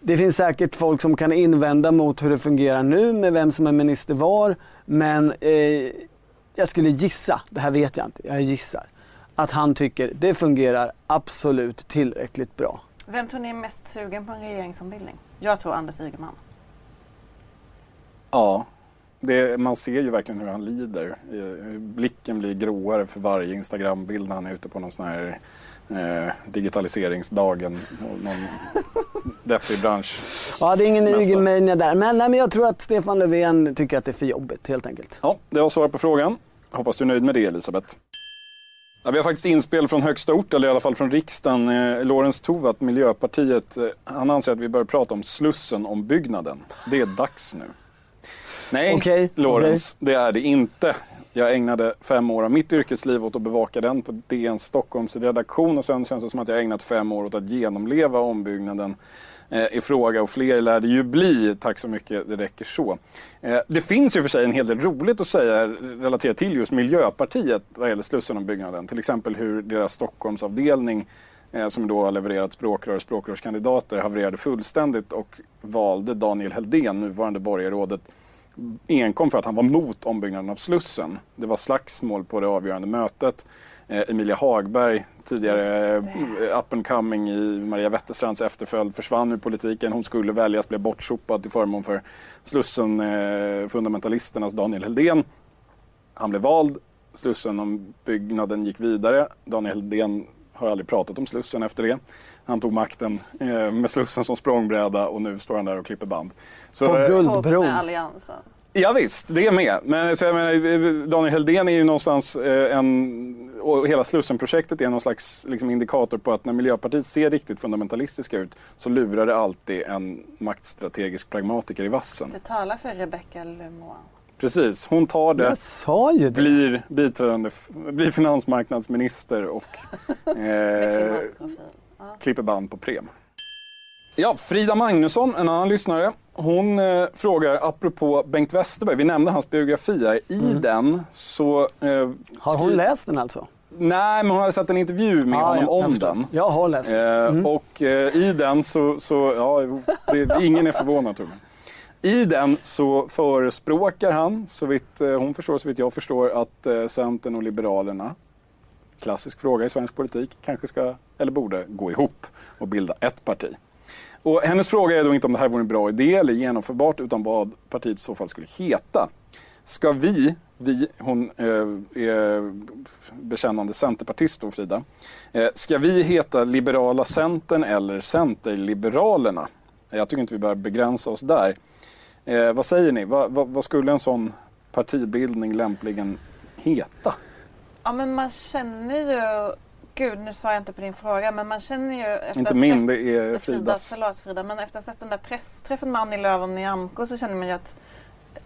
det finns säkert folk som kan invända mot hur det fungerar nu med vem som är minister var, men eh, jag skulle gissa, det här vet jag inte, jag gissar, att han tycker det fungerar absolut tillräckligt bra. Vem tror ni är mest sugen på en regeringsombildning? Jag tror Anders Ygeman. Ja, det, man ser ju verkligen hur han lider. Eh, Blicken blir gråare för varje Instagram-bild när han är ute på någon sån här eh, digitaliseringsdagen. och Någon deppig bransch. Ja, det är ingen. Ygemania där. Men, nej, men jag tror att Stefan Löfven tycker att det är för jobbigt helt enkelt. Ja, det var svar på frågan. Hoppas du är nöjd med det Elisabeth. Ja, vi har faktiskt inspel från högsta ort, eller i alla fall från riksdagen. Eh, Lorentz Tovatt, Miljöpartiet, eh, han anser att vi bör prata om Slussen-ombyggnaden. Det är dags nu. Nej, Okej, Lorentz, det är det inte. Jag ägnade fem år av mitt yrkesliv åt att bevaka den på DNs Stockholmsredaktion och sen känns det som att jag ägnat fem år åt att genomleva ombyggnaden Eh, i fråga och fler lär det ju bli. Tack så mycket, det räcker så. Eh, det finns ju för sig en hel del roligt att säga relaterat till just Miljöpartiet vad gäller Slussenombyggnaden. Till exempel hur deras Stockholmsavdelning eh, som då har levererat språkrör och språkrörskandidater havererade fullständigt och valde Daniel Heldén, nuvarande borgarrådet, enkom för att han var mot ombyggnaden av Slussen. Det var slagsmål på det avgörande mötet. Eh, Emilia Hagberg, tidigare eh, up and coming i Maria Wetterstrands efterföljd, försvann ur politiken. Hon skulle väljas, blev bortsopad till förmån för Slussen-fundamentalisternas Daniel Heldén. Han blev vald. Slussen-ombyggnaden gick vidare. Daniel Heldén har aldrig pratat om Slussen efter det. Han tog makten eh, med Slussen som språngbräda och nu står han där och klipper band. Så, På eh, Guldbron. med Alliansen. Ja, visst, det är med. Men så jag menar, Daniel Heldén är ju någonstans eh, en... Och hela Slussen-projektet är någon slags liksom, indikator på att när Miljöpartiet ser riktigt fundamentalistiska ut så lurar det alltid en maktstrategisk pragmatiker i vassen. Det talar för Rebecca Lemoine. Precis, hon tar det, Jag sa ju det. blir biträdande, blir finansmarknadsminister och... Eh, klipper band på Prem. Ja, Frida Magnusson, en annan lyssnare, hon eh, frågar apropå Bengt Westerberg, vi nämnde hans biografi här. I Mm. den så... Eh, Har hon läst den alltså? Nej, men hon hade sett en intervju med Ah, honom ja, jag om den. Jag har läst den. Eh, Mm. Och eh, i den så, så ja, det, ingen är förvånad Torbjörn. I den så förespråkar han, så vitt eh, hon förstår, så vitt jag förstår, att eh, Centern och Liberalerna, klassisk fråga i svensk politik, kanske ska, eller borde, gå ihop och bilda ett parti. Och hennes fråga är då inte om det här vore en bra idé eller genomförbart, utan vad partiet i så fall skulle heta. Ska vi, vi hon eh, är bekännande centerpartist då Frida, eh, ska vi heta Liberala Centern eller Centerliberalerna? Jag tycker inte vi bör begränsa oss där. Eh, vad säger ni? Va, va, vad skulle en sån partibildning lämpligen heta? Ja men man känner ju, gud nu svarar jag inte på din fråga, men man känner ju efter Inte min, det är Fridas. Fridas. Förlåt Frida, men efter att ha sett den där pressträffen med Annie Lööf och Nyamko så känner man ju att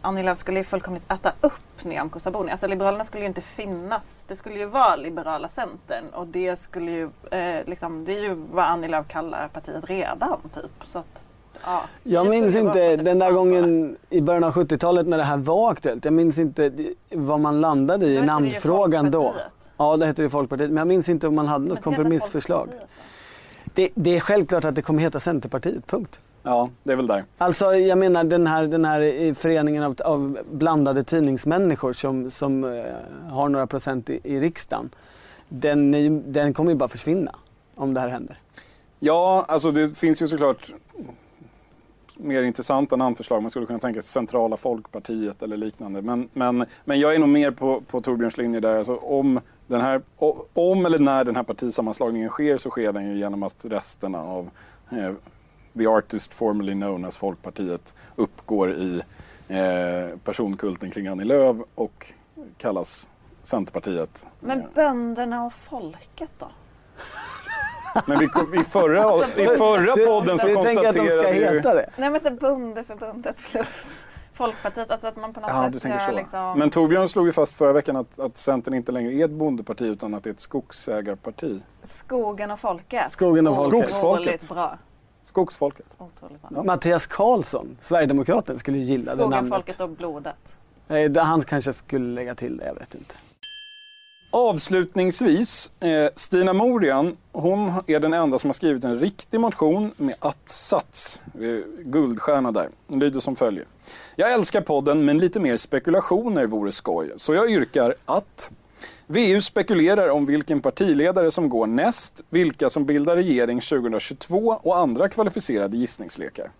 Annie Lööf skulle ju fullkomligt äta upp Nyamko Sabuni. Alltså Liberalerna skulle ju inte finnas. Det skulle ju vara Liberala Centern och det skulle ju, eh, liksom, det är ju vad Annie Lööf kallar partiet redan typ. Så att, ja, Jag minns inte den där gången i början av 70-talet när det här var aktuellt. Jag minns inte vad man landade i namnfrågan då. Ja, det hette ju Folkpartiet. Men jag minns inte om man hade något kompromissförslag. Det, det är självklart att det kommer heta Centerpartiet, punkt. Ja, det är väl där. Alltså jag menar den här, den här i föreningen av, av blandade tidningsmänniskor som, som eh, har några procent i, i riksdagen. Den, den kommer ju bara försvinna om det här händer. Ja, alltså det finns ju såklart mer intressanta namnförslag. Man skulle kunna tänka sig Centrala Folkpartiet eller liknande. Men, men, men jag är nog mer på, på Torbjörns linje där. Alltså om, den här, om eller när den här partisammanslagningen sker så sker den ju genom att resterna av eh, The Artist formerly known as Folkpartiet uppgår i eh, personkulten kring Annie Lööf och kallas Centerpartiet. Men Eh, bönderna och folket då? Men vi, i förra, i förra Du- podden så du tänker att de ska konstaterade heta det? Nej men så bondeförbundet plus Folkpartiet, alltså att man på något Ja, sätt du tänker gör så. liksom... Men Torbjörn slog ju fast förra veckan att, att Centern inte längre är ett bondeparti utan att det är ett skogsägarparti. Skogen och folket. Skogen och folket. Skogsfolket. Otroligt bra. Skogsfolket. Otroligt bra. Ja. Mattias Karlsson, Sverigedemokraten, skulle ju gilla det Skogen, namnet. folket och blodet. Eh, det- Han kanske skulle lägga till det, jag vet inte. Avslutningsvis, eh, Stina Morian, hon är den enda som har skrivit en riktig motion med att-sats. Guldstjärna där. Den lyder som följer. Jag älskar podden men lite mer spekulationer vore skoj. Så jag yrkar att VU spekulerar om vilken partiledare som går näst, vilka som bildar regering 2022 och andra kvalificerade gissningslekar.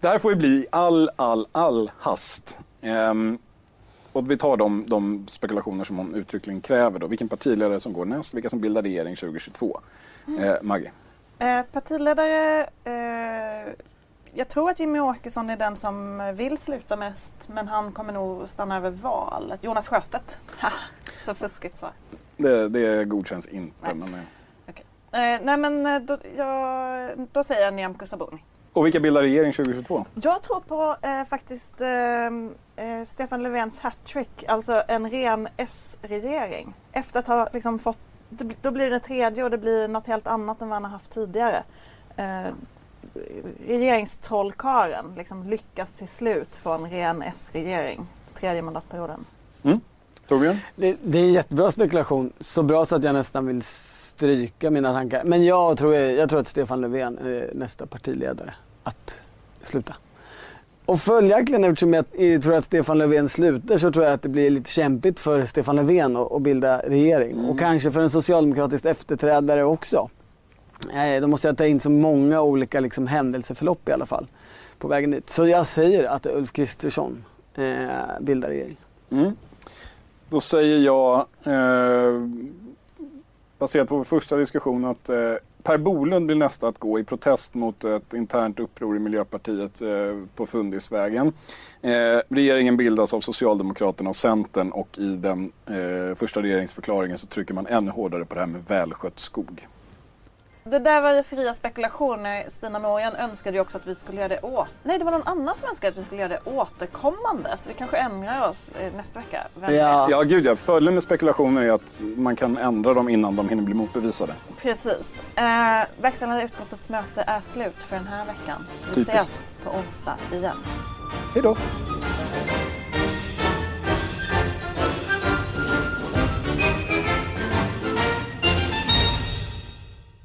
Det här får ju bli all, all, all hast. Ehm, och vi tar de, de spekulationer som hon uttryckligen kräver. Då. Vilken partiledare som går näst, vilka som bildar regering 2022. Eh, Maggie. Eh, partiledare, eh, jag tror att Jimmy Åkesson är den som vill sluta mest men han kommer nog stanna över valet. Jonas Sjöstedt. Ha, så fuskigt svar. Det, det godkänns inte. Nej. Men, eh. Eh, nej men eh, då, jag, då säger jag Nyamko Sabuni. Och vilka bildar regering 2022? Jag tror på eh, faktiskt eh, eh, Stefan Löfvens hattrick, alltså en ren S-regering. Efter att ha liksom fått, då blir det tredje och det blir något helt annat än vad han har haft tidigare. Eh, regeringstrollkaren liksom lyckas till slut få en ren S-regering, tredje mandatperioden. Torbjörn? Det, det är en jättebra spekulation. Så bra så att jag nästan vill stryka mina tankar. Men jag tror, jag tror att Stefan Löfven är nästa partiledare att sluta. Och följaktligen eftersom jag jag tror att Stefan Löfven slutar så tror jag att det blir lite kämpigt för Stefan Löfven att, bilda regering. Och kanske för en socialdemokratisk efterträdare också. Eh, Då måste jag ta in så många olika liksom, händelseförlopp i alla fall på vägen dit. Så jag säger att Ulf Kristersson eh, bildar regering. Mm. Då säger jag, eh, baserat på vår första diskussion, att eh, Per Bolund blir nästa att gå i protest mot ett internt uppror i Miljöpartiet eh, på Fundisvägen. Eh, regeringen bildas av Socialdemokraterna och Centern och i den eh, första regeringsförklaringen så trycker man ännu hårdare på det här med välskött skog. Det där var ju fria spekulationer. Stina Morgan önskade ju också att vi skulle göra det åt... Nej, det var någon annan som önskade att vi skulle göra det återkommande. Så vi kanske ändrar oss eh, nästa vecka. Vem Ja. Ja, gud ja. Fördelen med spekulationer är att man kan ändra dem innan de hinner bli motbevisade. Precis. Eh, verkställande utskottets möte är slut för den här veckan. Vi Typiskt. ses på onsdag igen. Hej då!